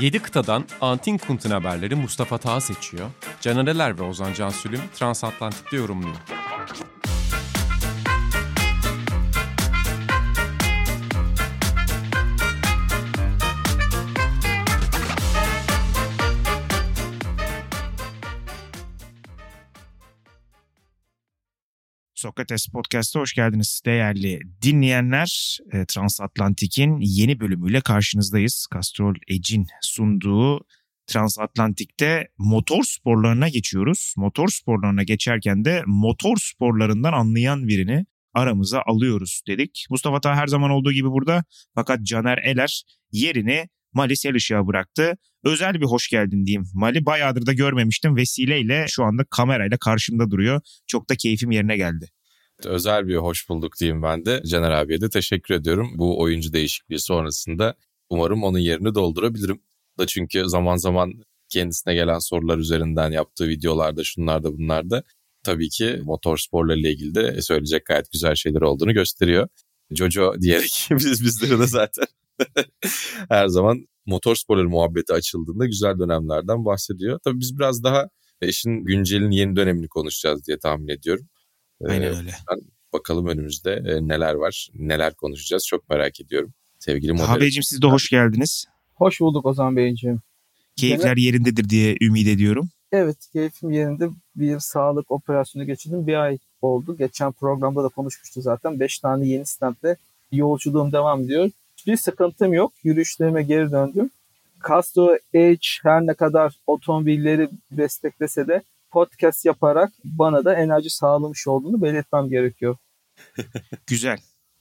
7 kıtadan Antin Kunt'un haberleri Mustafa Taha seçiyor. Canereler ve Ozan Cansülüm Transatlantik'te yorumluyor. Sokrates Podcast'a hoş geldiniz değerli dinleyenler. E, Transatlantik'in yeni bölümüyle karşınızdayız. Castrol Edge'in sunduğu Transatlantik'te motor sporlarına geçiyoruz. Motor sporlarına geçerken de motor sporlarından anlayan birini aramıza alıyoruz dedik. Mustafa Ta her zaman olduğu gibi burada fakat Caner Eler yerini Mali Selışık'a bıraktı. Özel bir hoş geldin diyeyim. Mali bayağıdır da görmemiştim. Vesileyle şu anda kamerayla karşımda duruyor. Çok da keyfim yerine geldi. Özel bir hoş bulduk diyeyim ben de. Caner abiye de teşekkür ediyorum. Bu oyuncu değişikliği sonrasında umarım onun yerini doldurabilirim. Da çünkü zaman zaman kendisine gelen sorular üzerinden yaptığı videolarda şunlarda bunlarda tabii ki motor sporlarıyla ilgili de söyleyecek gayet güzel şeyler olduğunu gösteriyor. Jojo diyerek biz bizlere de zaten her zaman motor sporları muhabbeti açıldığında güzel dönemlerden bahsediyor. Tabii biz biraz daha işin güncelin yeni dönemini konuşacağız diye tahmin ediyorum. Aynen öyle. Bakalım önümüzde e, neler var, neler konuşacağız çok merak ediyorum. Sevgili moderatör. Habeciğim siz de hoş geldiniz. Hoş bulduk Ozan Beyciğim. Keyifler yerindedir diye ümit ediyorum. Evet keyfim yerinde bir sağlık operasyonu geçirdim. Bir ay oldu. Geçen programda da konuşmuştu zaten. Beş tane yeni stentle yolculuğum devam ediyor. Hiçbir sıkıntım yok. Yürüyüşlerime geri döndüm. Castro Edge her ne kadar otomobilleri desteklese de podcast yaparak bana da enerji sağlamış olduğunu belirtmem gerekiyor. Güzel.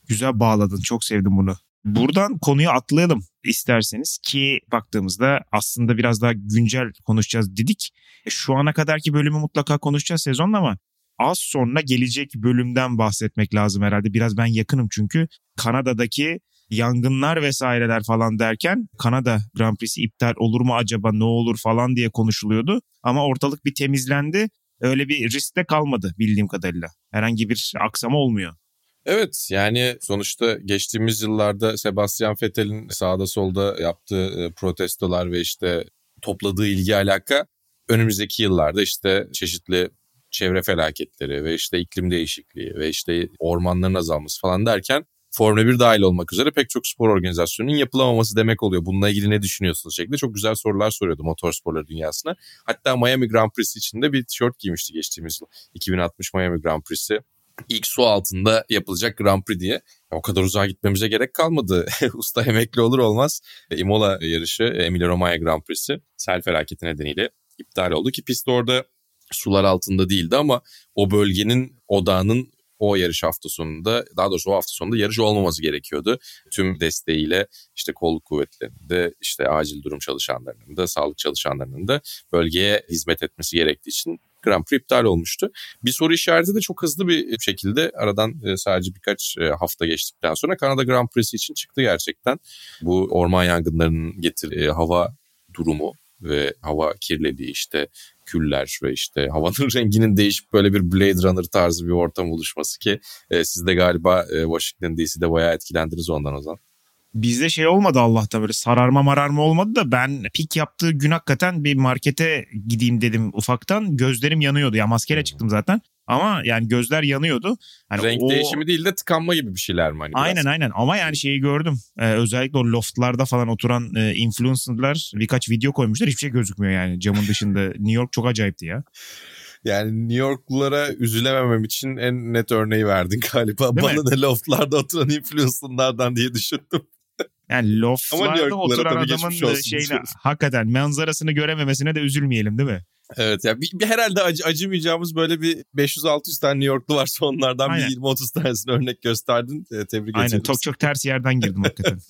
Güzel bağladın. Çok sevdim bunu. Buradan konuya atlayalım isterseniz ki baktığımızda aslında biraz daha güncel konuşacağız dedik. E, şu ana kadarki bölümü mutlaka konuşacağız sezonla ama az sonra gelecek bölümden bahsetmek lazım herhalde. Biraz ben yakınım çünkü Kanada'daki yangınlar vesaireler falan derken Kanada Grand Prix'si iptal olur mu acaba ne olur falan diye konuşuluyordu. Ama ortalık bir temizlendi. Öyle bir riskte kalmadı bildiğim kadarıyla. Herhangi bir aksama olmuyor. Evet yani sonuçta geçtiğimiz yıllarda Sebastian Vettel'in sağda solda yaptığı e, protestolar ve işte topladığı ilgi alaka önümüzdeki yıllarda işte çeşitli çevre felaketleri ve işte iklim değişikliği ve işte ormanların azalması falan derken Formula 1 dahil olmak üzere pek çok spor organizasyonunun yapılamaması demek oluyor. Bununla ilgili ne düşünüyorsunuz şeklinde çok güzel sorular soruyordu motorsporları dünyasına. Hatta Miami Grand Prix'si içinde bir tişört giymişti geçtiğimiz yıl. 2060 Miami Grand Prix'si ilk su altında yapılacak Grand Prix diye. O kadar uzağa gitmemize gerek kalmadı. Usta emekli olur olmaz. Imola yarışı Emilia Romagna Grand Prix'si sel felaketi nedeniyle iptal oldu ki pist orada sular altında değildi ama o bölgenin odağının o yarış hafta sonunda daha doğrusu o hafta sonunda yarış olmaması gerekiyordu. Tüm desteğiyle işte kolluk kuvvetlerinde işte acil durum çalışanlarının da sağlık çalışanlarının da bölgeye hizmet etmesi gerektiği için Grand Prix iptal olmuştu. Bir soru işareti de çok hızlı bir şekilde aradan e, sadece birkaç e, hafta geçtikten sonra Kanada Grand Prix'si için çıktı gerçekten. Bu orman yangınlarının getirdiği hava durumu ve hava kirliliği işte küller ve işte havanın renginin değişip böyle bir Blade Runner tarzı bir ortam oluşması ki e, siz de galiba e, Washington DC'de bayağı etkilendiniz ondan o zaman. Bizde şey olmadı Allah'ta böyle sararma mararma olmadı da ben pik yaptığı gün hakikaten bir markete gideyim dedim ufaktan. Gözlerim yanıyordu ya maskeyle çıktım zaten. Ama yani gözler yanıyordu. Hani Renk o... değişimi değil de tıkanma gibi bir şeyler mi? Hani biraz? aynen aynen ama yani şeyi gördüm. Ee, özellikle o loftlarda falan oturan e, influencerlar birkaç video koymuşlar. Hiçbir şey gözükmüyor yani camın dışında. New York çok acayipti ya. Yani New Yorklulara üzülememem için en net örneği verdin galiba. Değil Bana da loftlarda oturan influencerlardan diye düşündüm. Yani loftlarda oturan adamın diyoruz. hakikaten manzarasını görememesine de üzülmeyelim değil mi? Evet ya bir, bir herhalde acı, acımayacağımız böyle bir 500-600 tane New Yorklu varsa onlardan Aynen. bir 20-30 tanesini örnek gösterdin. Ee, tebrik Aynen ediyoruz. çok çok ters yerden girdim hakikaten.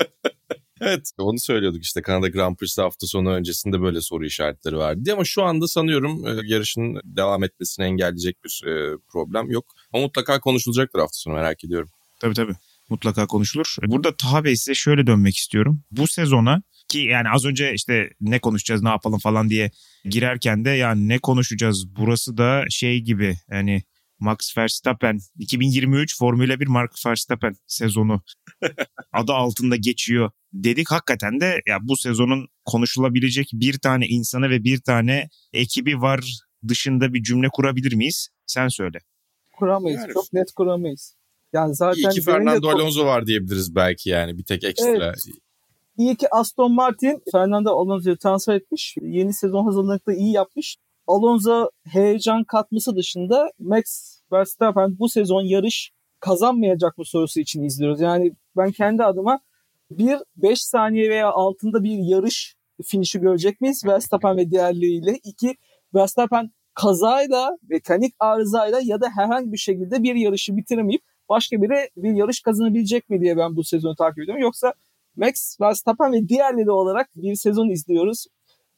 Evet onu söylüyorduk işte Kanada Grand Prix'si hafta sonu öncesinde böyle soru işaretleri vardı ama şu anda sanıyorum e, yarışın devam etmesini engelleyecek bir e, problem yok. Ama mutlaka konuşulacaktır hafta sonu merak ediyorum. Tabii tabii. Mutlaka konuşulur. Burada Taha Bey size şöyle dönmek istiyorum. Bu sezona ki yani az önce işte ne konuşacağız ne yapalım falan diye girerken de yani ne konuşacağız burası da şey gibi yani Max Verstappen 2023 Formula 1 Max Verstappen sezonu adı altında geçiyor dedik. Hakikaten de ya bu sezonun konuşulabilecek bir tane insanı ve bir tane ekibi var dışında bir cümle kurabilir miyiz? Sen söyle. Kuramayız. Yani- Çok net kuramayız. Yani zaten İyi ki Fernando Alonso var diyebiliriz belki yani bir tek ekstra. Evet. İyi ki Aston Martin Fernando Alonso'yu transfer etmiş. Yeni sezon hazırlıkta iyi yapmış. Alonso heyecan katması dışında Max Verstappen bu sezon yarış kazanmayacak mı sorusu için izliyoruz. Yani ben kendi adıma bir 5 saniye veya altında bir yarış finişi görecek miyiz Verstappen ve diğerleriyle? İki Verstappen kazayla, mekanik arızayla ya da herhangi bir şekilde bir yarışı bitiremeyip başka biri bir yarış kazanabilecek mi diye ben bu sezonu takip ediyorum. Yoksa Max Verstappen ve diğerleri olarak bir sezon izliyoruz.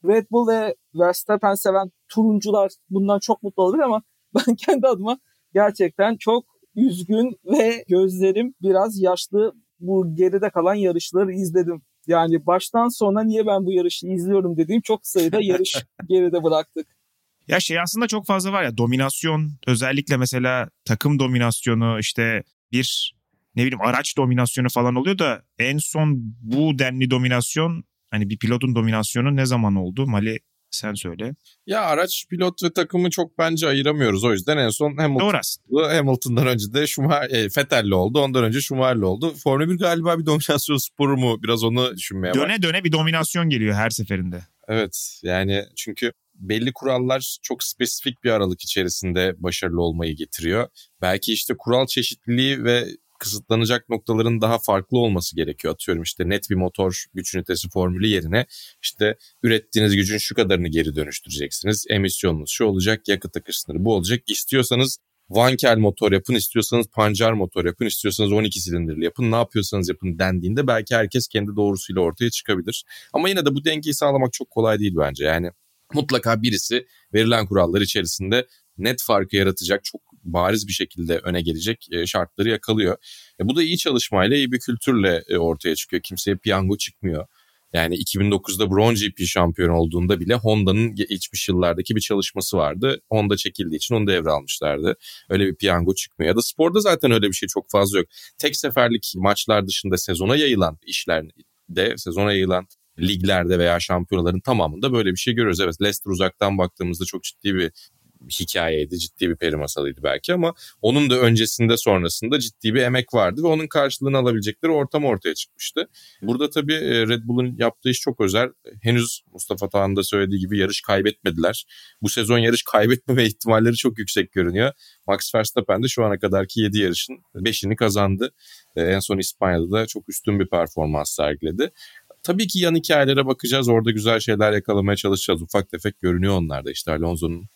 Red Bull ve Verstappen seven turuncular bundan çok mutlu olabilir ama ben kendi adıma gerçekten çok üzgün ve gözlerim biraz yaşlı bu geride kalan yarışları izledim. Yani baştan sona niye ben bu yarışı izliyorum dediğim çok sayıda yarış geride bıraktık. Ya şey aslında çok fazla var ya dominasyon özellikle mesela takım dominasyonu işte bir ne bileyim araç dominasyonu falan oluyor da en son bu denli dominasyon hani bir pilotun dominasyonu ne zaman oldu? Mali sen söyle. Ya araç pilot ve takımı çok bence ayıramıyoruz. O yüzden en son Hamilton. Hamilton'dan önce de Schumacher, e, Vettel'le oldu. Ondan önce Schumacher'le oldu. Formula 1 galiba bir dominasyon sporu mu? Biraz onu düşünmeye. Döne döne bir dominasyon geliyor her seferinde. Evet yani çünkü belli kurallar çok spesifik bir aralık içerisinde başarılı olmayı getiriyor. Belki işte kural çeşitliliği ve kısıtlanacak noktaların daha farklı olması gerekiyor. Atıyorum işte net bir motor güç ünitesi formülü yerine işte ürettiğiniz gücün şu kadarını geri dönüştüreceksiniz. Emisyonunuz şu olacak, yakıt akış sınırı bu olacak. İstiyorsanız Vankel motor yapın, istiyorsanız pancar motor yapın, istiyorsanız 12 silindirli yapın, ne yapıyorsanız yapın dendiğinde belki herkes kendi doğrusuyla ortaya çıkabilir. Ama yine de bu dengeyi sağlamak çok kolay değil bence. Yani mutlaka birisi verilen kurallar içerisinde net farkı yaratacak, çok bariz bir şekilde öne gelecek e, şartları yakalıyor. E, bu da iyi çalışmayla, iyi bir kültürle e, ortaya çıkıyor. Kimseye piyango çıkmıyor. Yani 2009'da Bronze GP şampiyon olduğunda bile Honda'nın geçmiş yıllardaki bir çalışması vardı. Honda çekildiği için onu devralmışlardı. Öyle bir piyango çıkmıyor. Ya da sporda zaten öyle bir şey çok fazla yok. Tek seferlik maçlar dışında sezona yayılan işlerde, sezona yayılan liglerde veya şampiyonaların tamamında böyle bir şey görüyoruz. Evet Leicester uzaktan baktığımızda çok ciddi bir hikayeydi, ciddi bir peri masalıydı belki ama onun da öncesinde sonrasında ciddi bir emek vardı ve onun karşılığını alabilecekleri ortam ortaya çıkmıştı. Burada tabii e, Red Bull'un yaptığı iş çok özel. Henüz Mustafa Tağ'ın da söylediği gibi yarış kaybetmediler. Bu sezon yarış kaybetmeme ihtimalleri çok yüksek görünüyor. Max Verstappen de şu ana kadarki 7 yarışın 5'ini kazandı. E, En son İspanya'da da çok üstün bir performans sergiledi. Tabii ki yan hikayelere bakacağız. Orada güzel şeyler yakalamaya çalışacağız. Ufak tefek görünüyor onlarda. İşte Alonso'nun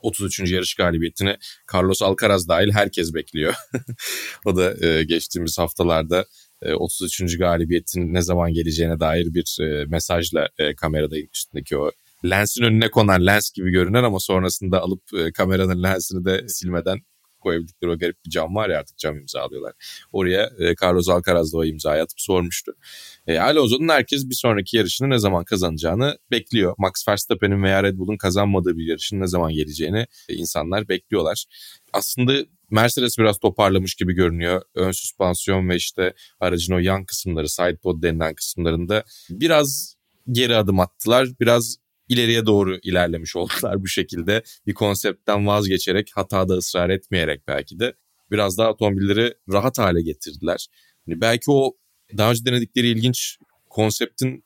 33. yarış galibiyetini Carlos Alcaraz dahil herkes bekliyor. o da e, geçtiğimiz haftalarda e, 33. galibiyetin ne zaman geleceğine dair bir e, mesajla e, kamerada üstündeki o lensin önüne konan lens gibi görünen ama sonrasında alıp e, kameranın lensini de silmeden koyabildikleri o garip bir cam var ya artık cam imzalıyorlar. Oraya e, Carlos Alcaraz da o imzayı atıp sormuştu. E, Alonso'nun herkes bir sonraki yarışını ne zaman kazanacağını bekliyor. Max Verstappen'in veya Red Bull'un kazanmadığı bir yarışın ne zaman geleceğini e, insanlar bekliyorlar. Aslında Mercedes biraz toparlamış gibi görünüyor. Ön süspansiyon ve işte aracın o yan kısımları, sidepod denilen kısımlarında biraz geri adım attılar. Biraz ileriye doğru ilerlemiş oldular bu şekilde. Bir konseptten vazgeçerek, hatada ısrar etmeyerek belki de biraz daha otomobilleri rahat hale getirdiler. Yani belki o daha önce denedikleri ilginç konseptin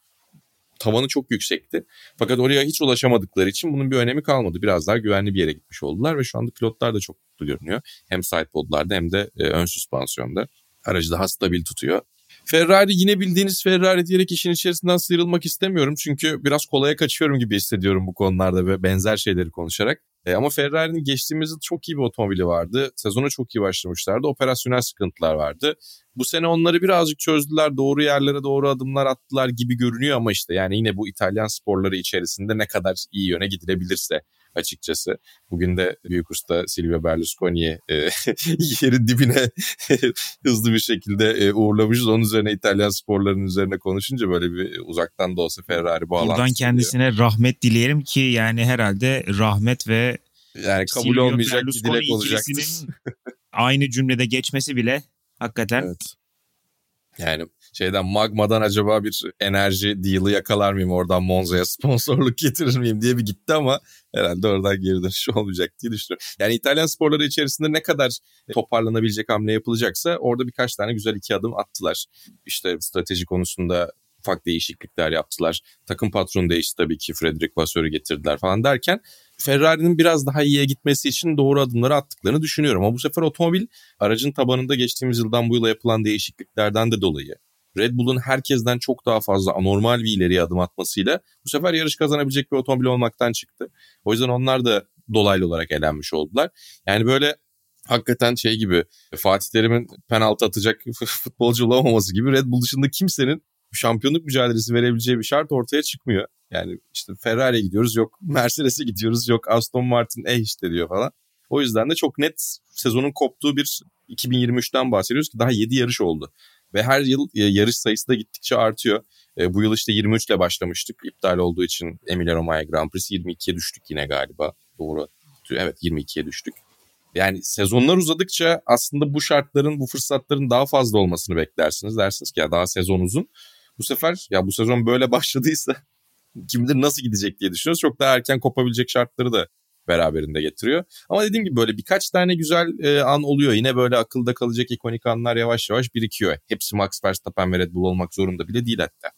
tavanı çok yüksekti. Fakat oraya hiç ulaşamadıkları için bunun bir önemi kalmadı. Biraz daha güvenli bir yere gitmiş oldular ve şu anda pilotlar da çok mutlu görünüyor. Hem sidepodlarda hem de e, ön süspansiyonda. Aracı daha stabil tutuyor. Ferrari yine bildiğiniz Ferrari diyerek işin içerisinden sıyrılmak istemiyorum. Çünkü biraz kolaya kaçıyorum gibi hissediyorum bu konularda ve benzer şeyleri konuşarak. E, ama Ferrari'nin geçtiğimiz çok iyi bir otomobili vardı. Sezona çok iyi başlamışlardı. Operasyonel sıkıntılar vardı. Bu sene onları birazcık çözdüler. Doğru yerlere doğru adımlar attılar gibi görünüyor ama işte yani yine bu İtalyan sporları içerisinde ne kadar iyi yöne gidilebilirse açıkçası. Bugün de büyük usta Silvio Berlusconi'yi e, yerin dibine hızlı bir şekilde e, uğurlamışız. Onun üzerine İtalyan sporlarının üzerine konuşunca böyle bir uzaktan da olsa Ferrari bağlantısı. Buradan kendisine rahmet dileyelim ki yani herhalde rahmet ve Yani kabul Silvio olmayacak bir dilek olacaktır. aynı cümlede geçmesi bile hakikaten Evet. Yani şeyden magmadan acaba bir enerji deal'ı yakalar mıyım oradan Monza'ya sponsorluk getirir miyim diye bir gitti ama herhalde oradan geri dönüş olmayacak diye düşünüyorum. Yani İtalyan sporları içerisinde ne kadar toparlanabilecek hamle yapılacaksa orada birkaç tane güzel iki adım attılar. İşte strateji konusunda ufak değişiklikler yaptılar. Takım patronu değişti tabii ki Frederick Vasseur'u getirdiler falan derken Ferrari'nin biraz daha iyiye gitmesi için doğru adımları attıklarını düşünüyorum. Ama bu sefer otomobil aracın tabanında geçtiğimiz yıldan bu yıla yapılan değişikliklerden de dolayı Red Bull'un herkesten çok daha fazla anormal bir ileriye adım atmasıyla bu sefer yarış kazanabilecek bir otomobil olmaktan çıktı. O yüzden onlar da dolaylı olarak elenmiş oldular. Yani böyle hakikaten şey gibi Fatih Terim'in penaltı atacak futbolcu olamaması gibi Red Bull dışında kimsenin şampiyonluk mücadelesi verebileceği bir şart ortaya çıkmıyor. Yani işte Ferrari'ye gidiyoruz yok Mercedes'e gidiyoruz yok Aston Martin eh işte diyor falan. O yüzden de çok net sezonun koptuğu bir 2023'ten bahsediyoruz ki daha 7 yarış oldu. Ve her yıl e, yarış sayısı da gittikçe artıyor. E, bu yıl işte 23 ile başlamıştık. İptal olduğu için Emilia Romagna Grand Prix 22'ye düştük yine galiba. Doğru. Evet 22'ye düştük. Yani sezonlar uzadıkça aslında bu şartların, bu fırsatların daha fazla olmasını beklersiniz. Dersiniz ki ya daha sezon uzun. Bu sefer ya bu sezon böyle başladıysa kim bilir nasıl gidecek diye düşünüyoruz. Çok daha erken kopabilecek şartları da beraberinde getiriyor. Ama dediğim gibi böyle birkaç tane güzel e, an oluyor. Yine böyle akılda kalacak ikonik anlar yavaş yavaş birikiyor. Hepsi Max Verstappen ve Red Bull olmak zorunda bile değil hatta.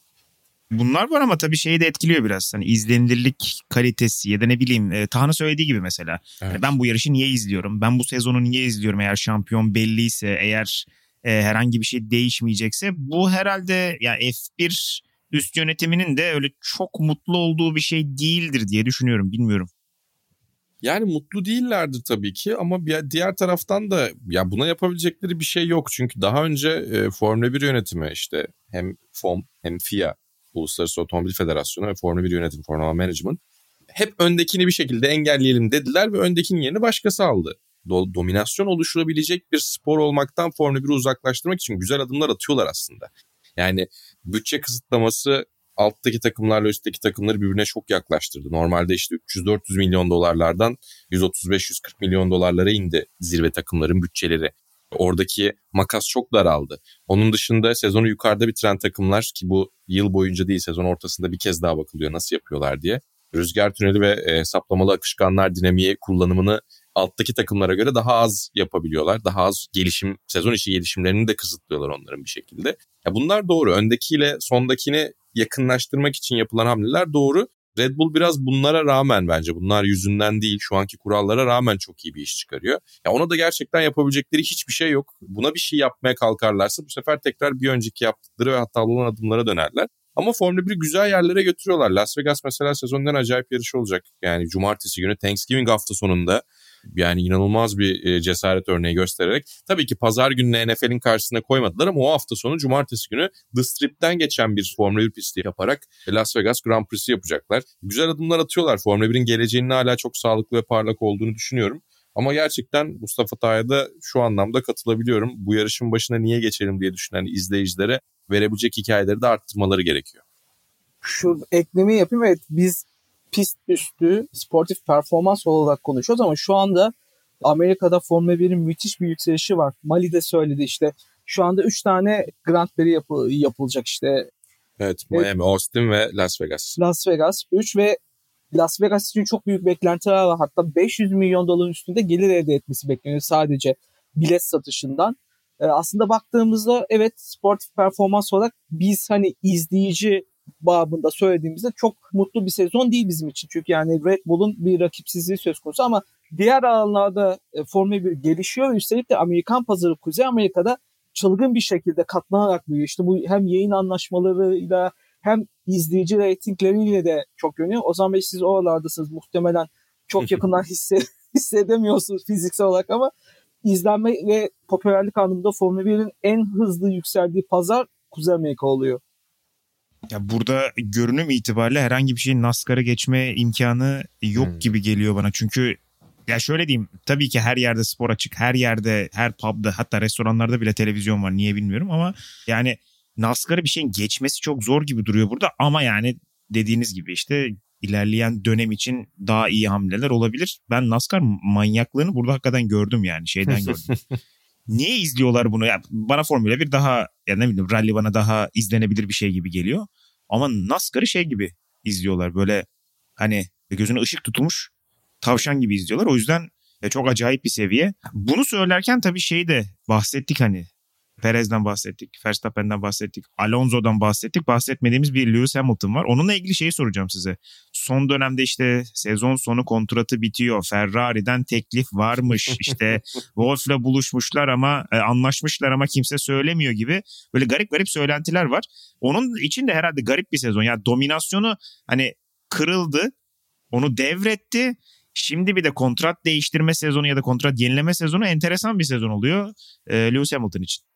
Bunlar var ama tabii şeyi de etkiliyor biraz. Hani izlenilirlik kalitesi ya da ne bileyim e, Taha'nın söylediği gibi mesela. Evet. Hani ben bu yarışı niye izliyorum? Ben bu sezonu niye izliyorum eğer şampiyon belliyse, eğer e, herhangi bir şey değişmeyecekse bu herhalde ya F1 üst yönetiminin de öyle çok mutlu olduğu bir şey değildir diye düşünüyorum. Bilmiyorum. Yani mutlu değillerdir tabii ki ama bir diğer taraftan da ya buna yapabilecekleri bir şey yok. Çünkü daha önce e, Formula 1 yönetimi işte hem FOM hem FIA Uluslararası Otomobil Federasyonu ve Formula 1 yönetim Formula Management hep öndekini bir şekilde engelleyelim dediler ve öndekinin yerini başkası aldı. Do- dominasyon oluşturabilecek bir spor olmaktan Formula 1'i uzaklaştırmak için güzel adımlar atıyorlar aslında. Yani bütçe kısıtlaması alttaki takımlarla üstteki takımları birbirine çok yaklaştırdı. Normalde işte 300-400 milyon dolarlardan 135-140 milyon dolarlara indi zirve takımların bütçeleri. Oradaki makas çok daraldı. Onun dışında sezonu yukarıda bitiren takımlar ki bu yıl boyunca değil sezon ortasında bir kez daha bakılıyor nasıl yapıyorlar diye. Rüzgar tüneli ve e, hesaplamalı akışkanlar dinamiği kullanımını alttaki takımlara göre daha az yapabiliyorlar. Daha az gelişim, sezon içi gelişimlerini de kısıtlıyorlar onların bir şekilde. Ya bunlar doğru. Öndekiyle sondakini yakınlaştırmak için yapılan hamleler doğru. Red Bull biraz bunlara rağmen bence bunlar yüzünden değil şu anki kurallara rağmen çok iyi bir iş çıkarıyor. Ya ona da gerçekten yapabilecekleri hiçbir şey yok. Buna bir şey yapmaya kalkarlarsa bu sefer tekrar bir önceki yaptıkları ve hatalı olan adımlara dönerler. Ama Formula 1'i güzel yerlere götürüyorlar. Las Vegas mesela sezonun en acayip yarışı olacak. Yani cumartesi günü Thanksgiving hafta sonunda yani inanılmaz bir e, cesaret örneği göstererek tabii ki pazar gününe NFL'in karşısına koymadılar ama o hafta sonu cumartesi günü The Strip'ten geçen bir Formula 1 pisti yaparak Las Vegas Grand Prix'si yapacaklar. Güzel adımlar atıyorlar. Formula 1'in geleceğinin hala çok sağlıklı ve parlak olduğunu düşünüyorum. Ama gerçekten Mustafa Tay'a da şu anlamda katılabiliyorum. Bu yarışın başına niye geçelim diye düşünen izleyicilere verebilecek hikayeleri de arttırmaları gerekiyor. Şu eklemeyi yapayım. Evet biz pist üstü sportif performans olarak konuşuyoruz ama şu anda Amerika'da Formula 1'in müthiş bir yükselişi var. Mali de söyledi işte. Şu anda 3 tane Grand Prix yapı- yapılacak işte. Evet Miami, Austin ve Las Vegas. Las Vegas 3 ve Las Vegas için çok büyük beklentiler var. Hatta 500 milyon doların üstünde gelir elde etmesi bekleniyor sadece bilet satışından. Ee, aslında baktığımızda evet sportif performans olarak biz hani izleyici babında söylediğimizde çok mutlu bir sezon değil bizim için. Çünkü yani Red Bull'un bir rakipsizliği söz konusu ama diğer alanlarda e, Formula 1 gelişiyor. Üstelik de Amerikan pazarı Kuzey Amerika'da çılgın bir şekilde katlanarak büyüyor. İşte bu hem yayın anlaşmalarıyla hem izleyici reytingleriyle de çok yönlü. O zaman siz oralardasınız muhtemelen çok yakından hisse, hissedemiyorsunuz fiziksel olarak ama izlenme ve popülerlik anlamında Formula 1'in en hızlı yükseldiği pazar Kuzey Amerika oluyor. Ya burada görünüm itibariyle herhangi bir şeyin NASCAR'a geçme imkanı yok Hmm. gibi geliyor bana. Çünkü ya şöyle diyeyim tabii ki her yerde spor açık. Her yerde, her pub'da hatta restoranlarda bile televizyon var. Niye bilmiyorum ama yani NASCAR'a bir şeyin geçmesi çok zor gibi duruyor burada. Ama yani dediğiniz gibi işte ilerleyen dönem için daha iyi hamleler olabilir. Ben NASCAR manyaklığını burada hakikaten gördüm yani şeyden gördüm. Niye izliyorlar bunu? Ya bana Formula 1 daha ya ne bileyim rally bana daha izlenebilir bir şey gibi geliyor. Ama NASCAR'ı şey gibi izliyorlar. Böyle hani gözüne ışık tutulmuş tavşan gibi izliyorlar. O yüzden çok acayip bir seviye. Bunu söylerken tabii şeyi de bahsettik hani Perez'den bahsettik, Verstappen'den bahsettik, Alonso'dan bahsettik. Bahsetmediğimiz bir Lewis Hamilton var. Onunla ilgili şeyi soracağım size. Son dönemde işte sezon sonu kontratı bitiyor. Ferrari'den teklif varmış. İşte Wolf'la buluşmuşlar ama e, anlaşmışlar ama kimse söylemiyor gibi. Böyle garip garip söylentiler var. Onun için de herhalde garip bir sezon. Yani dominasyonu hani kırıldı. Onu devretti. Şimdi bir de kontrat değiştirme sezonu ya da kontrat yenileme sezonu enteresan bir sezon oluyor e, Lewis Hamilton için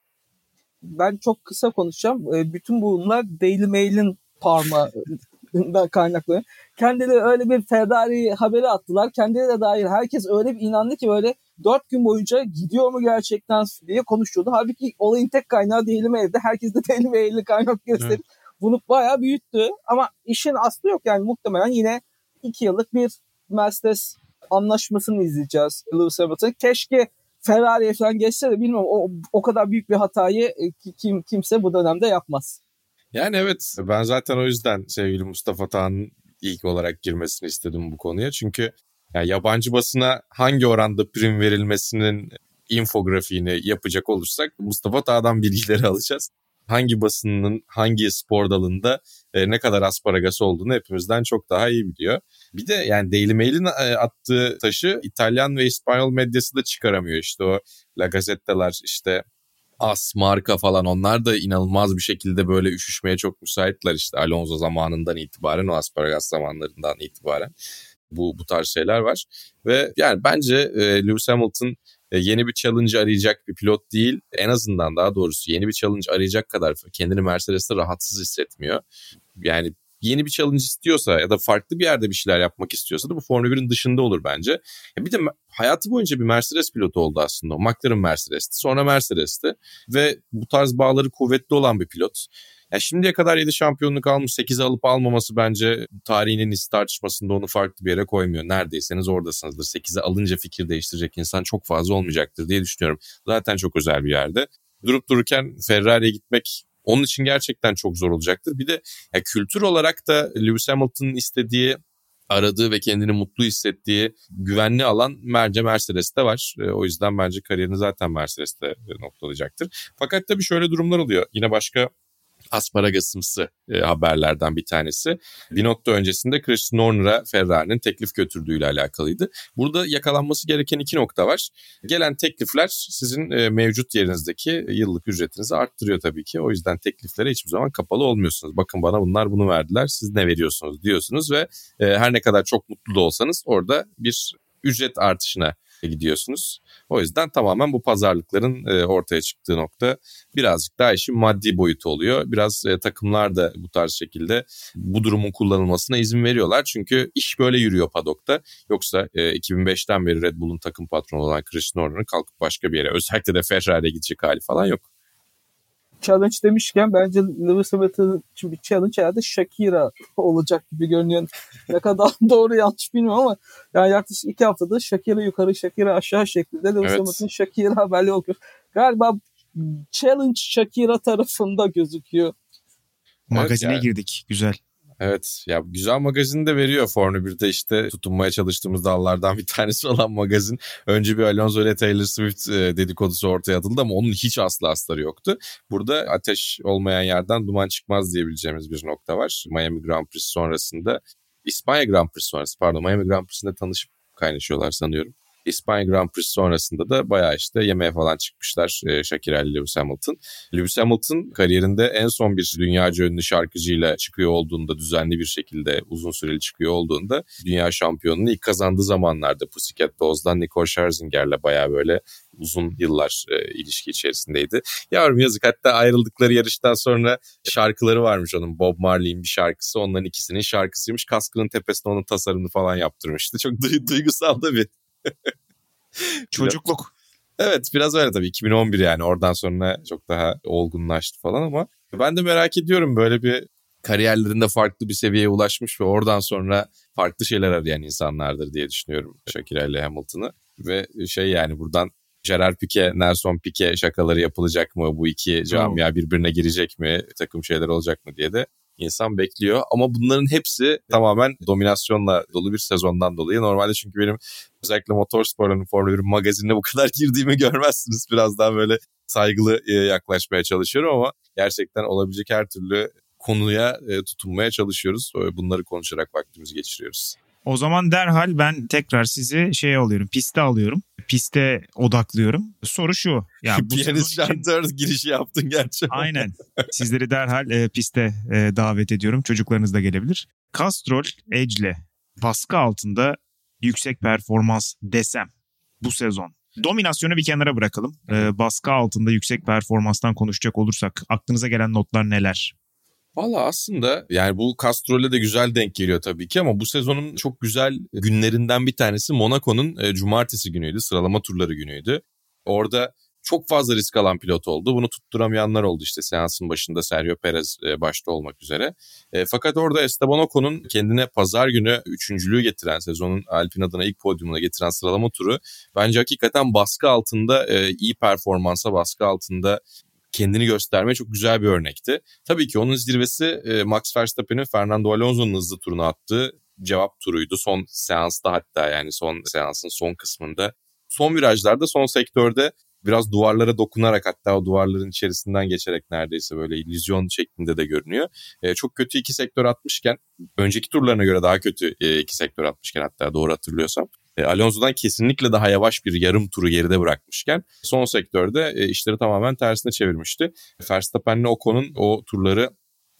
ben çok kısa konuşacağım. E, bütün bunlar Daily Mail'in parmağından kaynaklı. Kendileri öyle bir Ferrari haberi attılar. Kendileri de dair herkes öyle bir inandı ki böyle dört gün boyunca gidiyor mu gerçekten diye konuşuyordu. Halbuki olayın tek kaynağı Daily Mail'de. Herkes de Daily Mail'i kaynak gösterip evet. bunu bayağı büyüttü. Ama işin aslı yok yani muhtemelen yine iki yıllık bir Mercedes anlaşmasını izleyeceğiz Lewis Hamilton. Keşke Ferrari'ye falan geçse de bilmiyorum o, o kadar büyük bir hatayı e, kim kimse bu dönemde yapmaz. Yani evet ben zaten o yüzden sevgili Mustafa Tağ'ın ilk olarak girmesini istedim bu konuya. Çünkü yani yabancı basına hangi oranda prim verilmesinin infografiğini yapacak olursak Mustafa Tağ'dan bilgileri alacağız hangi basının hangi spor dalında e, ne kadar asparagası olduğunu hepimizden çok daha iyi biliyor. Bir de yani Daily Mail'in e, attığı taşı İtalyan ve İspanyol medyası da çıkaramıyor. İşte o La Gazzette'ler işte As, Marka falan onlar da inanılmaz bir şekilde böyle üşüşmeye çok müsaitler işte Alonso zamanından itibaren o asparagas zamanlarından itibaren bu bu tarz şeyler var ve yani bence e, Lewis Hamilton yeni bir challenge arayacak bir pilot değil. En azından daha doğrusu yeni bir challenge arayacak kadar kendini Mercedes'te rahatsız hissetmiyor. Yani yeni bir challenge istiyorsa ya da farklı bir yerde bir şeyler yapmak istiyorsa da bu Formula 1'in dışında olur bence. Bir de hayatı boyunca bir Mercedes pilotu oldu aslında. O McLaren Mercedes'ti. Sonra Mercedes'ti. Ve bu tarz bağları kuvvetli olan bir pilot. Yani şimdiye kadar 7 şampiyonluk almış 8'e alıp almaması bence tarihinin iyisi tartışmasında onu farklı bir yere koymuyor. Neredeyseniz oradasınızdır. 8'e alınca fikir değiştirecek insan çok fazla olmayacaktır diye düşünüyorum. Zaten çok özel bir yerde. Durup dururken Ferrari'ye gitmek onun için gerçekten çok zor olacaktır. Bir de ya kültür olarak da Lewis Hamilton'ın istediği aradığı ve kendini mutlu hissettiği güvenli alan bence Mercedes'te var. E, o yüzden bence kariyerini zaten Mercedes'te noktalayacaktır. Fakat tabii şöyle durumlar oluyor. Yine başka asparagasımsı e, haberlerden bir tanesi. Bir nokta öncesinde Chris Horner'a Ferrari'nin teklif götürdüğüyle alakalıydı. Burada yakalanması gereken iki nokta var. Gelen teklifler sizin e, mevcut yerinizdeki yıllık ücretinizi arttırıyor tabii ki. O yüzden tekliflere hiçbir zaman kapalı olmuyorsunuz. Bakın bana bunlar bunu verdiler siz ne veriyorsunuz diyorsunuz ve e, her ne kadar çok mutlu da olsanız orada bir ücret artışına gidiyorsunuz. O yüzden tamamen bu pazarlıkların e, ortaya çıktığı nokta birazcık daha işin maddi boyutu oluyor. Biraz e, takımlar da bu tarz şekilde bu durumun kullanılmasına izin veriyorlar. Çünkü iş böyle yürüyor padokta. Yoksa 2005'ten beri Red Bull'un takım patronu olan Christian Horner'ın kalkıp başka bir yere özellikle de Ferrari'ye gidecek hali falan yok challenge demişken bence Lewis Hamilton için bir challenge herhalde Shakira olacak gibi görünüyor. ne kadar doğru yanlış bilmiyorum ama yani yaklaşık iki haftada Shakira yukarı Shakira aşağı şeklinde Lewis evet. Hamilton Shakira haberli okuyor. Galiba challenge Shakira tarafında gözüküyor. Magazine evet, yani. girdik. Güzel. Evet ya güzel magazin de veriyor Formula 1'de işte tutunmaya çalıştığımız dallardan bir tanesi olan magazin. Önce bir Alonso ile Taylor Swift e, dedikodusu ortaya atıldı ama onun hiç aslı asları yoktu. Burada ateş olmayan yerden duman çıkmaz diyebileceğimiz bir nokta var. Miami Grand Prix sonrasında İspanya Grand Prix sonrası pardon Miami Grand Prix'sinde tanışıp kaynaşıyorlar sanıyorum. İspanya Grand Prix sonrasında da bayağı işte yemeğe falan çıkmışlar e, Shakira ile Lewis Hamilton. Lewis Hamilton kariyerinde en son bir dünyaca ünlü şarkıcıyla çıkıyor olduğunda düzenli bir şekilde uzun süreli çıkıyor olduğunda dünya şampiyonunu ilk kazandığı zamanlarda Pussycat Dolls'dan Nicole Scherzinger'le bayağı böyle uzun yıllar e, ilişki içerisindeydi. Yavrum yazık hatta ayrıldıkları yarıştan sonra şarkıları varmış onun Bob Marley'in bir şarkısı onların ikisinin şarkısıymış. Kaskının tepesine onun tasarımını falan yaptırmıştı. Çok duygusal da bir Çocukluk. Evet biraz öyle tabii 2011 yani oradan sonra çok daha olgunlaştı falan ama ben de merak ediyorum böyle bir kariyerlerinde farklı bir seviyeye ulaşmış ve oradan sonra farklı şeyler arayan insanlardır diye düşünüyorum Shakira ile Hamilton'ı. Ve şey yani buradan Gerard Pique, Nelson Pique şakaları yapılacak mı? Bu iki camia birbirine girecek mi? Takım şeyler olacak mı diye de insan bekliyor. Ama bunların hepsi tamamen dominasyonla dolu bir sezondan dolayı. Normalde çünkü benim özellikle motorsporların Formula 1 magazinine bu kadar girdiğimi görmezsiniz. Biraz daha böyle saygılı e, yaklaşmaya çalışıyorum ama gerçekten olabilecek her türlü konuya e, tutunmaya çalışıyoruz. Bunları konuşarak vaktimizi geçiriyoruz. O zaman derhal ben tekrar sizi şey alıyorum, piste alıyorum. Piste odaklıyorum. Soru şu. Ya bu Piyanist şantör için... girişi yaptın gerçi. Aynen. Sizleri derhal e, piste e, davet ediyorum. Çocuklarınız da gelebilir. Castrol Edge'le baskı altında yüksek performans desem bu sezon. Dominasyonu bir kenara bırakalım. E, baskı altında yüksek performanstan konuşacak olursak aklınıza gelen notlar neler? Valla aslında yani bu Castrol'e de güzel denk geliyor tabii ki ama bu sezonun çok güzel günlerinden bir tanesi Monaco'nun e, cumartesi günüydü. Sıralama turları günüydü. Orada çok fazla risk alan pilot oldu. Bunu tutturamayanlar oldu işte seansın başında Sergio Perez e, başta olmak üzere. E, fakat orada Esteban Ocon'un kendine pazar günü üçüncülüğü getiren sezonun Alpine adına ilk podyumuna getiren sıralama turu bence hakikaten baskı altında e, iyi performansa baskı altında kendini göstermeye çok güzel bir örnekti. Tabii ki onun zirvesi e, Max Verstappen'in Fernando Alonso'nun hızlı turunu attığı cevap turuydu. Son seansta hatta yani son seansın son kısmında. Son virajlarda son sektörde biraz duvarlara dokunarak hatta o duvarların içerisinden geçerek neredeyse böyle illüzyon şeklinde de görünüyor. E, çok kötü iki sektör atmışken önceki turlarına göre daha kötü e, iki sektör atmışken hatta doğru hatırlıyorsam e, Alonso'dan kesinlikle daha yavaş bir yarım turu geride bırakmışken son sektörde e, işleri tamamen tersine çevirmişti. Verstappen'le Ocon'un o turları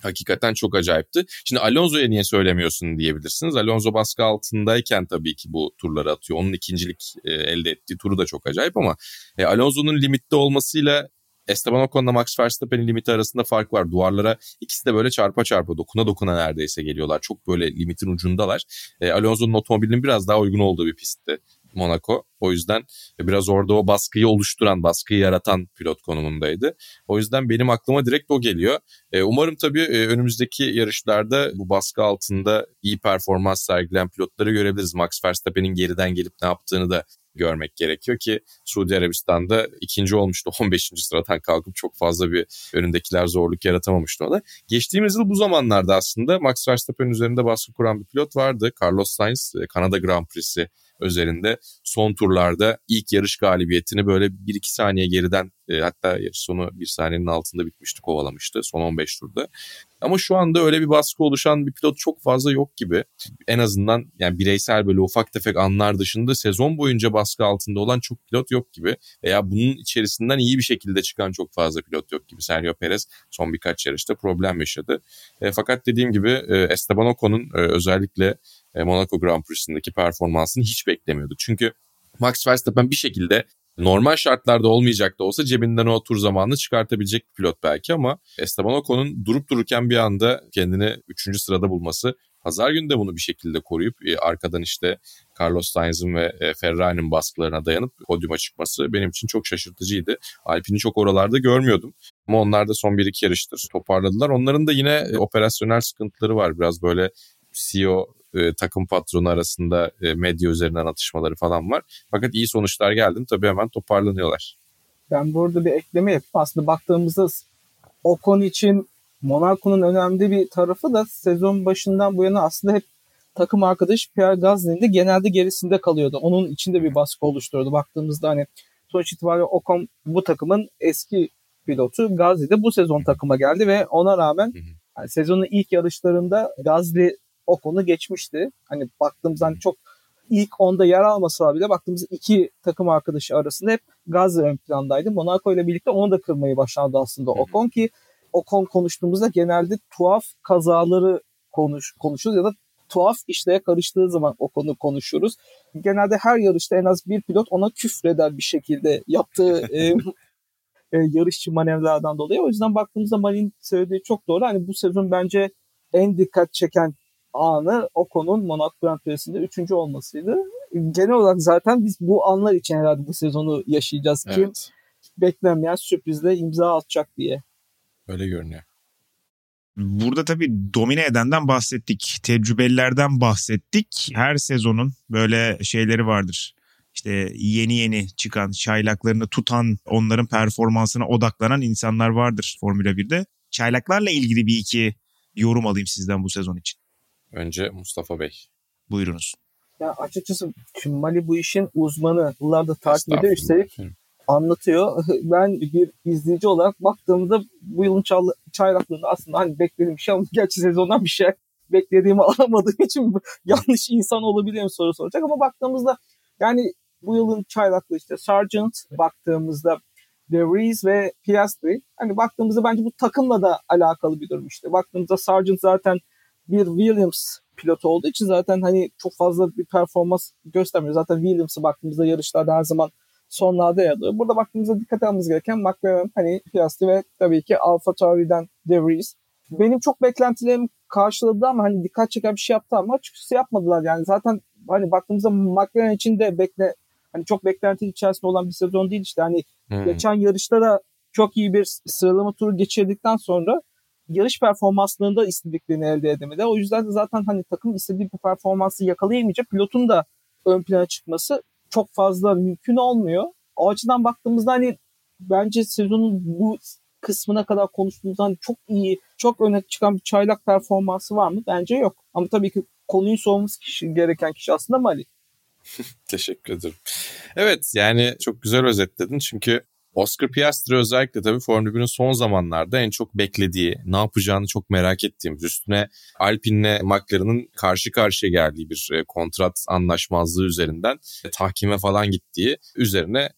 hakikaten çok acayipti. Şimdi Alonso'ya niye söylemiyorsun diyebilirsiniz. Alonso baskı altındayken tabii ki bu turları atıyor. Onun ikincilik e, elde ettiği turu da çok acayip ama Alonso'nun limitte olmasıyla Esteban Ocon'la Max Verstappen'in limiti arasında fark var. Duvarlara ikisi de böyle çarpa çarpa dokuna dokuna neredeyse geliyorlar. Çok böyle limitin ucundalar. E, Alonso'nun otomobilinin biraz daha uygun olduğu bir pistti. Monaco. O yüzden biraz orada o baskıyı oluşturan, baskıyı yaratan pilot konumundaydı. O yüzden benim aklıma direkt o geliyor. E, umarım tabii e, önümüzdeki yarışlarda bu baskı altında iyi performans sergileyen pilotları görebiliriz. Max Verstappen'in geriden gelip ne yaptığını da görmek gerekiyor ki Suudi Arabistan'da ikinci olmuştu 15. sıradan kalkıp çok fazla bir önündekiler zorluk yaratamamıştı ona. Geçtiğimiz yıl bu zamanlarda aslında Max Verstappen üzerinde baskı kuran bir pilot vardı. Carlos Sainz Kanada Grand Prix'si özelinde son turlarda ilk yarış galibiyetini böyle 1-2 saniye geriden e, hatta yarış sonu 1 saniyenin altında bitmişti kovalamıştı son 15 turda. Ama şu anda öyle bir baskı oluşan bir pilot çok fazla yok gibi. En azından yani bireysel böyle ufak tefek anlar dışında sezon boyunca baskı altında olan çok pilot yok gibi. Veya bunun içerisinden iyi bir şekilde çıkan çok fazla pilot yok gibi. Sergio Perez son birkaç yarışta problem yaşadı. E, fakat dediğim gibi e, Esteban Ocon'un e, özellikle Monaco Grand Prix'sindeki performansını hiç beklemiyorduk. Çünkü Max Verstappen bir şekilde normal şartlarda olmayacak da olsa cebinden o tur zamanını çıkartabilecek bir pilot belki ama Esteban Ocon'un durup dururken bir anda kendini 3. sırada bulması pazar günü de bunu bir şekilde koruyup e, arkadan işte Carlos Sainz'ın ve e, Ferrari'nin baskılarına dayanıp podyuma çıkması benim için çok şaşırtıcıydı. Alpine'i çok oralarda görmüyordum. Ama onlar da son 1-2 yarıştır toparladılar. Onların da yine operasyonel sıkıntıları var. Biraz böyle CEO e, takım patronu arasında e, medya üzerinden atışmaları falan var. Fakat iyi sonuçlar geldi mi tabii hemen toparlanıyorlar. Ben burada bir ekleme yapayım. Aslında baktığımızda o konu için Monaco'nun önemli bir tarafı da sezon başından bu yana aslında hep takım arkadaş Pierre Gasly'nin de genelde gerisinde kalıyordu. Onun içinde bir baskı oluşturuyordu. Baktığımızda hani sonuç itibariyle Ocon bu takımın eski pilotu. Gasly de bu sezon takıma geldi ve ona rağmen yani sezonun ilk yarışlarında Gasly o konu geçmişti. Hani baktığımızda hani çok ilk onda yer almasa bile baktığımız iki takım arkadaşı arasında hep Gazze ön plandaydı. Monaco ile birlikte onu da kırmayı başardı aslında Ocon ki Ocon konuştuğumuzda genelde tuhaf kazaları konuş, konuşuruz ya da tuhaf işlere karıştığı zaman o konu konuşuruz. Genelde her yarışta en az bir pilot ona küfreder bir şekilde yaptığı e, e, yarışçı manevralardan dolayı. O yüzden baktığımızda Marin söylediği çok doğru. Hani bu sezon bence en dikkat çeken anı Ocon'un Monaco Grand Prix'sinde üçüncü olmasıydı. Genel olarak zaten biz bu anlar için herhalde bu sezonu yaşayacağız. Evet. Kim beklenmeyen sürprizle imza atacak diye. Öyle görünüyor. Burada tabii domine edenden bahsettik. Tecrübelilerden bahsettik. Her sezonun böyle şeyleri vardır. İşte yeni yeni çıkan, çaylaklarını tutan, onların performansına odaklanan insanlar vardır Formula 1'de. Çaylaklarla ilgili bir iki yorum alayım sizden bu sezon için. Önce Mustafa Bey. Buyurunuz. Ya açıkçası şimdi Mali bu işin uzmanı. Yıllardır takip ediyor. Üstelik anlatıyor. Ben bir izleyici olarak baktığımda bu yılın çal- çaylaklığında aslında hani beklediğim bir şey ama gerçi sezondan bir şey beklediğimi alamadığım için yanlış insan olabilirim soru soracak ama baktığımızda yani bu yılın çaylaklığı işte Sargent baktığımızda De Vries ve Piastri. Hani baktığımızda bence bu takımla da alakalı bir durum işte. Baktığımızda Sargent zaten bir Williams pilotu olduğu için zaten hani çok fazla bir performans göstermiyor. Zaten Williams'a baktığımızda yarışlarda her zaman sonlarda yer alıyor. Burada baktığımızda dikkat almamız gereken McLaren, hani Piastri ve tabii ki Alfa Tauri'den De Vries. Benim çok beklentilerim karşıladı ama hani dikkat çeken bir şey yaptı ama açıkçası yapmadılar yani. Zaten hani baktığımızda McLaren için de bekle hani çok beklenti içerisinde olan bir sezon değil işte. Hani Hmm. geçen yarışta da çok iyi bir sıralama turu geçirdikten sonra yarış performanslarında istediklerini elde edemedi. O yüzden de zaten hani takım istediği bir performansı yakalayamayınca pilotun da ön plana çıkması çok fazla mümkün olmuyor. O açıdan baktığımızda hani bence sezonun bu kısmına kadar konuştuğumuzda hani çok iyi, çok öne çıkan bir çaylak performansı var mı? Bence yok. Ama tabii ki konuyu sormamız kişi, gereken kişi aslında Mali. Teşekkür ederim. Evet yani çok güzel özetledin çünkü Oscar Piastri özellikle tabii Formula 1'in son zamanlarda en çok beklediği, ne yapacağını çok merak ettiğimiz, üstüne Alpine'le McLaren'ın karşı karşıya geldiği bir e, kontrat anlaşmazlığı üzerinden e, tahkime falan gittiği üzerine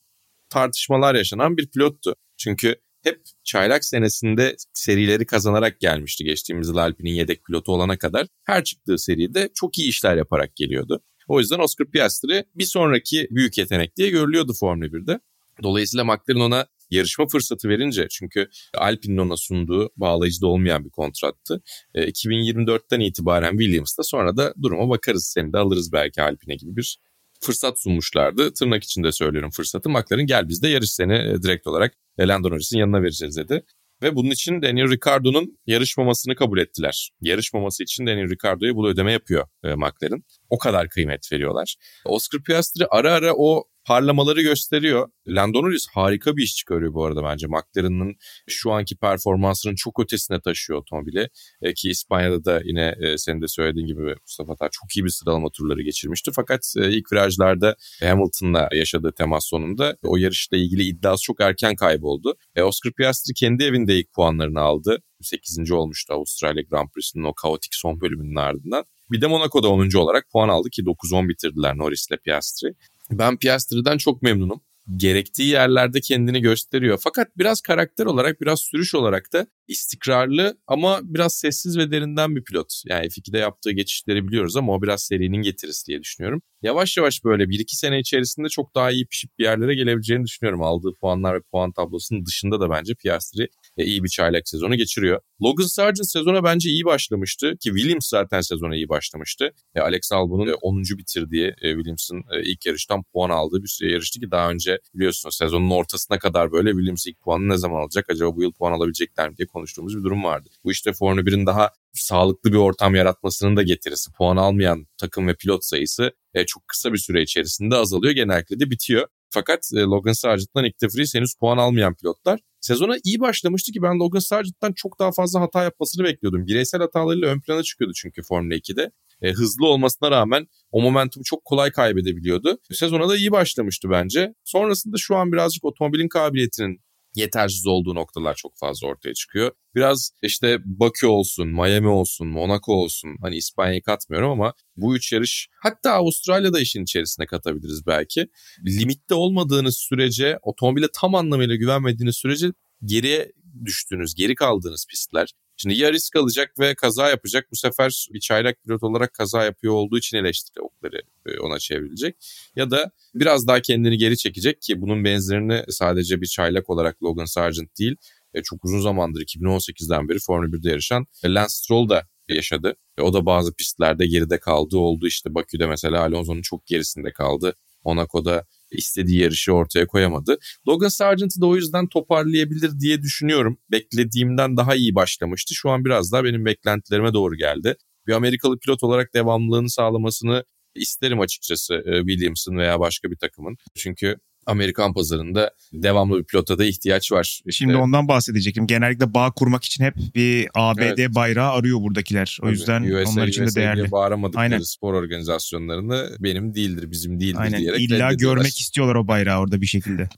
tartışmalar yaşanan bir pilottu. Çünkü hep çaylak senesinde serileri kazanarak gelmişti geçtiğimiz yıl Alpine'in yedek pilotu olana kadar. Her çıktığı seride çok iyi işler yaparak geliyordu. O yüzden Oscar Piastri bir sonraki büyük yetenek diye görülüyordu Formula 1'de. Dolayısıyla McLaren ona yarışma fırsatı verince çünkü Alpine'in ona sunduğu bağlayıcı da olmayan bir kontrattı. E, 2024'ten itibaren Williams'ta sonra da duruma bakarız seni de alırız belki Alpine gibi bir fırsat sunmuşlardı. Tırnak içinde söylüyorum fırsatı. McLaren gel bizde yarış seni e, direkt olarak Lando Norris'in yanına vereceğiz dedi. Ve bunun için Daniel Ricciardo'nun yarışmamasını kabul ettiler. Yarışmaması için Daniel Ricciardo'ya bu ödeme yapıyor e, McLaren. O kadar kıymet veriyorlar. Oscar Piastri ara ara o parlamaları gösteriyor. Lando Norris harika bir iş çıkarıyor bu arada bence. McLaren'ın şu anki performansının çok ötesine taşıyor otomobili. E, ki İspanya'da da yine e, senin de söylediğin gibi Mustafa Tar çok iyi bir sıralama turları geçirmişti. Fakat e, ilk virajlarda Hamilton'la yaşadığı temas sonunda o yarışla ilgili iddiası çok erken kayboldu. E, Oscar Piastri kendi evinde ilk puanlarını aldı. 8. olmuştu Avustralya Grand Prix'sinin o kaotik son bölümünün ardından. Bir de Monaco'da 10. olarak puan aldı ki 9-10 bitirdiler Norris'le Piastri. Ben Piastri'den çok memnunum. Gerektiği yerlerde kendini gösteriyor. Fakat biraz karakter olarak, biraz sürüş olarak da istikrarlı ama biraz sessiz ve derinden bir pilot. Yani F2'de yaptığı geçişleri biliyoruz ama o biraz serinin getirisi diye düşünüyorum. Yavaş yavaş böyle 1-2 sene içerisinde çok daha iyi pişip bir yerlere gelebileceğini düşünüyorum. Aldığı puanlar ve puan tablosunun dışında da bence Piastri e, iyi bir çaylak sezonu geçiriyor. Logan Sargent sezona bence iyi başlamıştı ki Williams zaten sezona iyi başlamıştı. E, Alex Albon'un e, 10. bitirdiği e, Williams'ın e, ilk yarıştan puan aldığı bir yarıştı ki daha önce biliyorsunuz sezonun ortasına kadar böyle Williams ilk puanı ne zaman alacak acaba bu yıl puan alabilecekler mi diye konuştuğumuz bir durum vardı. Bu işte Formula 1'in daha sağlıklı bir ortam yaratmasının da getirisi. Puan almayan takım ve pilot sayısı e, çok kısa bir süre içerisinde azalıyor. Genellikle de bitiyor. Fakat e, Logan Sargent'tan Nick de henüz puan almayan pilotlar. Sezona iyi başlamıştı ki ben Logan Sargent'tan çok daha fazla hata yapmasını bekliyordum. Bireysel hatalarıyla ön plana çıkıyordu çünkü Formula 2'de. E, hızlı olmasına rağmen o momentumu çok kolay kaybedebiliyordu. Sezona da iyi başlamıştı bence. Sonrasında şu an birazcık otomobilin kabiliyetinin yetersiz olduğu noktalar çok fazla ortaya çıkıyor. Biraz işte Bakü olsun, Miami olsun, Monaco olsun hani İspanya'yı katmıyorum ama bu üç yarış hatta Avustralya'da işin içerisine katabiliriz belki. Limitte olmadığınız sürece otomobile tam anlamıyla güvenmediğiniz sürece geriye düştüğünüz, geri kaldığınız pistler. Şimdi ya risk alacak ve kaza yapacak. Bu sefer bir çaylak pilot olarak kaza yapıyor olduğu için eleştiri okları ona çevrilecek. Ya da biraz daha kendini geri çekecek ki bunun benzerini sadece bir çaylak olarak Logan Sargent değil çok uzun zamandır 2018'den beri Formula 1'de yarışan Lance Stroll da yaşadı. O da bazı pistlerde geride kaldı oldu. İşte Bakü'de mesela Alonso'nun çok gerisinde kaldı. Monaco'da istediği yarışı ortaya koyamadı. Logan Sargent'ı da o yüzden toparlayabilir diye düşünüyorum. Beklediğimden daha iyi başlamıştı. Şu an biraz daha benim beklentilerime doğru geldi. Bir Amerikalı pilot olarak devamlılığını sağlamasını isterim açıkçası e, Williams'ın veya başka bir takımın. Çünkü Amerikan pazarında devamlı bir pilota da ihtiyaç var. İşte, Şimdi ondan bahsedecektim. Genellikle bağ kurmak için hep bir ABD evet. bayrağı arıyor buradakiler. O Tabii, yüzden USA, onlar için de değerli. USA bağıramadıkları Aynen. spor organizasyonlarını benim değildir, bizim değildir Aynen. diyerek İlla görmek istiyorlar o bayrağı orada bir şekilde.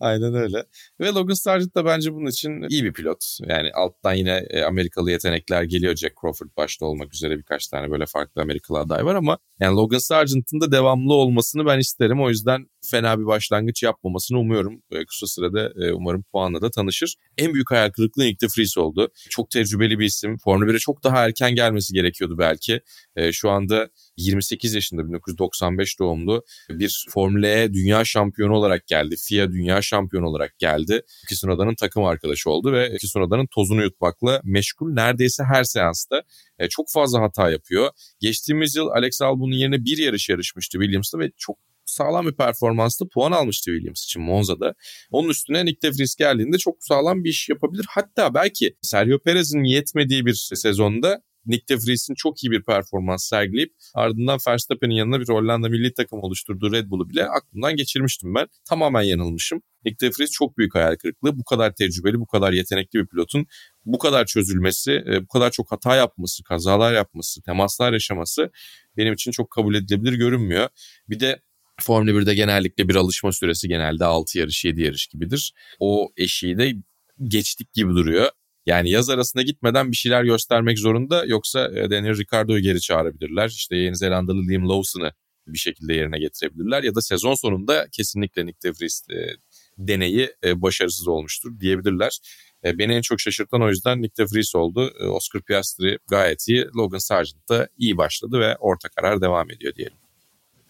Aynen öyle. Ve Logan Sargent da bence bunun için iyi bir pilot. Yani alttan yine e, Amerikalı yetenekler geliyor. Jack Crawford başta olmak üzere birkaç tane böyle farklı Amerikalı aday var ama yani Logan Sargent'ın da devamlı olmasını ben isterim. O yüzden fena bir başlangıç yapmamasını umuyorum. Kısa sürede e, umarım puanla da tanışır. En büyük hayal kırıklığı Nick de Vries oldu. Çok tecrübeli bir isim. Formula 1'e çok daha erken gelmesi gerekiyordu belki. E, şu anda 28 yaşında 1995 doğumlu bir Formula E dünya şampiyonu olarak geldi. FIA dünya şampiyonu olarak geldi. Tsunoda'nın takım arkadaşı oldu ve Tsunoda'nın tozunu yutmakla meşgul neredeyse her seansta. E, çok fazla hata yapıyor. Geçtiğimiz yıl Alex Albon'un yerine bir yarış yarışmıştı Williams'ta ve çok sağlam bir performanslı puan almıştı Williams için Monza'da. Onun üstüne Nick De Vries geldiğinde çok sağlam bir iş yapabilir. Hatta belki Sergio Perez'in yetmediği bir sezonda Nick de Vries'in çok iyi bir performans sergileyip ardından Verstappen'in yanına bir Hollanda milli takım oluşturduğu Red Bull'u bile aklımdan geçirmiştim ben. Tamamen yanılmışım. Nick de Vries çok büyük hayal kırıklığı. Bu kadar tecrübeli, bu kadar yetenekli bir pilotun bu kadar çözülmesi, e, bu kadar çok hata yapması, kazalar yapması, temaslar yaşaması benim için çok kabul edilebilir görünmüyor. Bir de Formula 1'de genellikle bir alışma süresi genelde 6 yarış 7 yarış gibidir. O eşiği de geçtik gibi duruyor. Yani yaz arasında gitmeden bir şeyler göstermek zorunda yoksa e, Daniel Ricciardo'yu geri çağırabilirler. İşte Yeni Zelandalı Liam Lawson'ı bir şekilde yerine getirebilirler ya da sezon sonunda kesinlikle Nick De e, deneyi e, başarısız olmuştur diyebilirler. Beni en çok şaşırtan o yüzden Nick De oldu. Oscar Piastri gayet iyi. Logan Sargent da iyi başladı ve orta karar devam ediyor diyelim.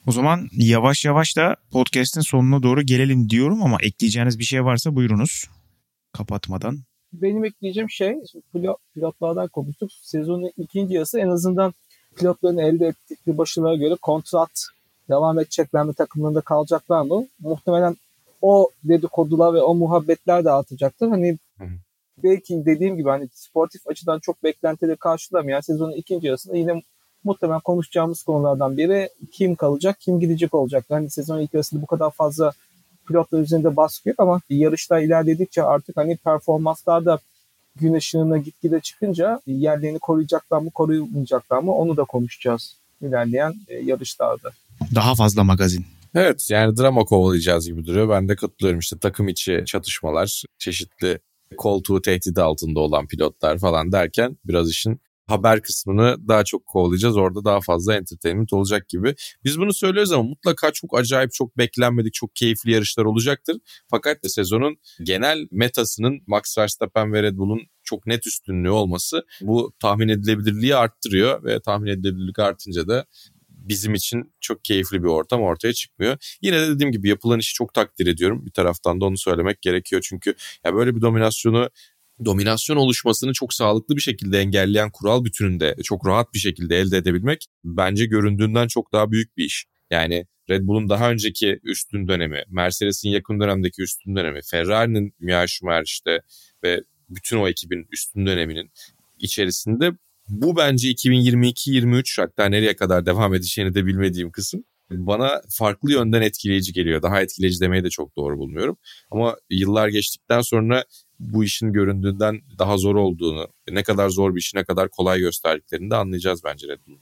O zaman yavaş yavaş da podcast'in sonuna doğru gelelim diyorum ama ekleyeceğiniz bir şey varsa buyurunuz kapatmadan benim ekleyeceğim şey pilot, pilotlardan konuştuk. Sezonun ikinci yarısı en azından pilotların elde ettikleri başarılara göre kontrat devam edecekler mi takımlarında kalacaklar mı? Muhtemelen o dedikodular ve o muhabbetler de artacaktır. Hani belki dediğim gibi hani sportif açıdan çok beklentileri karşılamayan sezonun ikinci yarısında yine muhtemelen konuşacağımız konulardan biri kim kalacak, kim gidecek olacak. Hani sezon ilk yarısında bu kadar fazla pilotlar üzerinde baskı yok ama yarışlar ilerledikçe artık hani performanslar da gün ışığına gitgide çıkınca yerlerini koruyacaklar mı koruyamayacaklar mı onu da konuşacağız ilerleyen e, yarışlarda. Daha fazla magazin. Evet yani drama kovalayacağız gibi duruyor. Ben de katılıyorum işte takım içi çatışmalar, çeşitli koltuğu tehdit altında olan pilotlar falan derken biraz işin haber kısmını daha çok kovalayacağız. Orada daha fazla entertainment olacak gibi. Biz bunu söylüyoruz ama mutlaka çok acayip, çok beklenmedik, çok keyifli yarışlar olacaktır. Fakat de sezonun genel metasının Max Verstappen ve Red Bull'un çok net üstünlüğü olması bu tahmin edilebilirliği arttırıyor ve tahmin edilebilirlik artınca da bizim için çok keyifli bir ortam ortaya çıkmıyor. Yine de dediğim gibi yapılan işi çok takdir ediyorum. Bir taraftan da onu söylemek gerekiyor. Çünkü ya böyle bir dominasyonu dominasyon oluşmasını çok sağlıklı bir şekilde engelleyen kural bütününde çok rahat bir şekilde elde edebilmek bence göründüğünden çok daha büyük bir iş. Yani Red Bull'un daha önceki üstün dönemi, Mercedes'in yakın dönemdeki üstün dönemi, Ferrari'nin Michael Schumacher işte ve bütün o ekibin üstün döneminin içerisinde bu bence 2022-23 hatta nereye kadar devam edeceğini de bilmediğim kısım bana farklı yönden etkileyici geliyor. Daha etkileyici demeyi de çok doğru bulmuyorum. Ama yıllar geçtikten sonra bu işin göründüğünden daha zor olduğunu, ne kadar zor bir işi ne kadar kolay gösterdiklerini de anlayacağız bence Red Bull'un.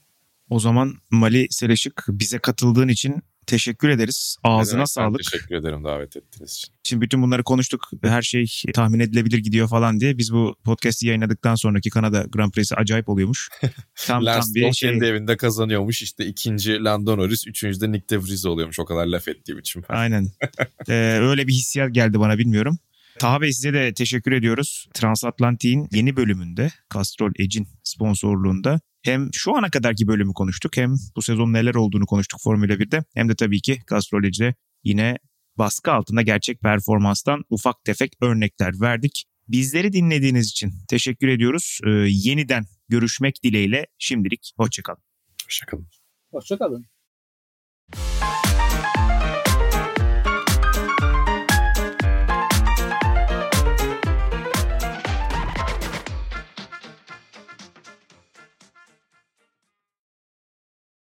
O zaman Mali Seleşik bize katıldığın için teşekkür ederiz. Ağzına evet, sağlık. Teşekkür ederim davet ettiğiniz için. Şimdi bütün bunları konuştuk. Her şey tahmin edilebilir gidiyor falan diye. Biz bu podcast'i yayınladıktan sonraki Kanada Grand Prix'si acayip oluyormuş. Tam tam bir şey. kendi evinde kazanıyormuş. İşte ikinci Lando Norris, üçüncü de Nick De Vries oluyormuş. O kadar laf ettiğim için. Aynen. ee, öyle bir hissiyat geldi bana bilmiyorum. Taha Bey size de teşekkür ediyoruz. Transatlantik'in yeni bölümünde Castrol Edge'in sponsorluğunda hem şu ana kadarki bölümü konuştuk hem bu sezon neler olduğunu konuştuk Formula 1'de hem de tabii ki Castrol Edge'de yine baskı altında gerçek performanstan ufak tefek örnekler verdik. Bizleri dinlediğiniz için teşekkür ediyoruz. Ee, yeniden görüşmek dileğiyle şimdilik hoşçakalın. Hoşçakalın. Hoşçakalın.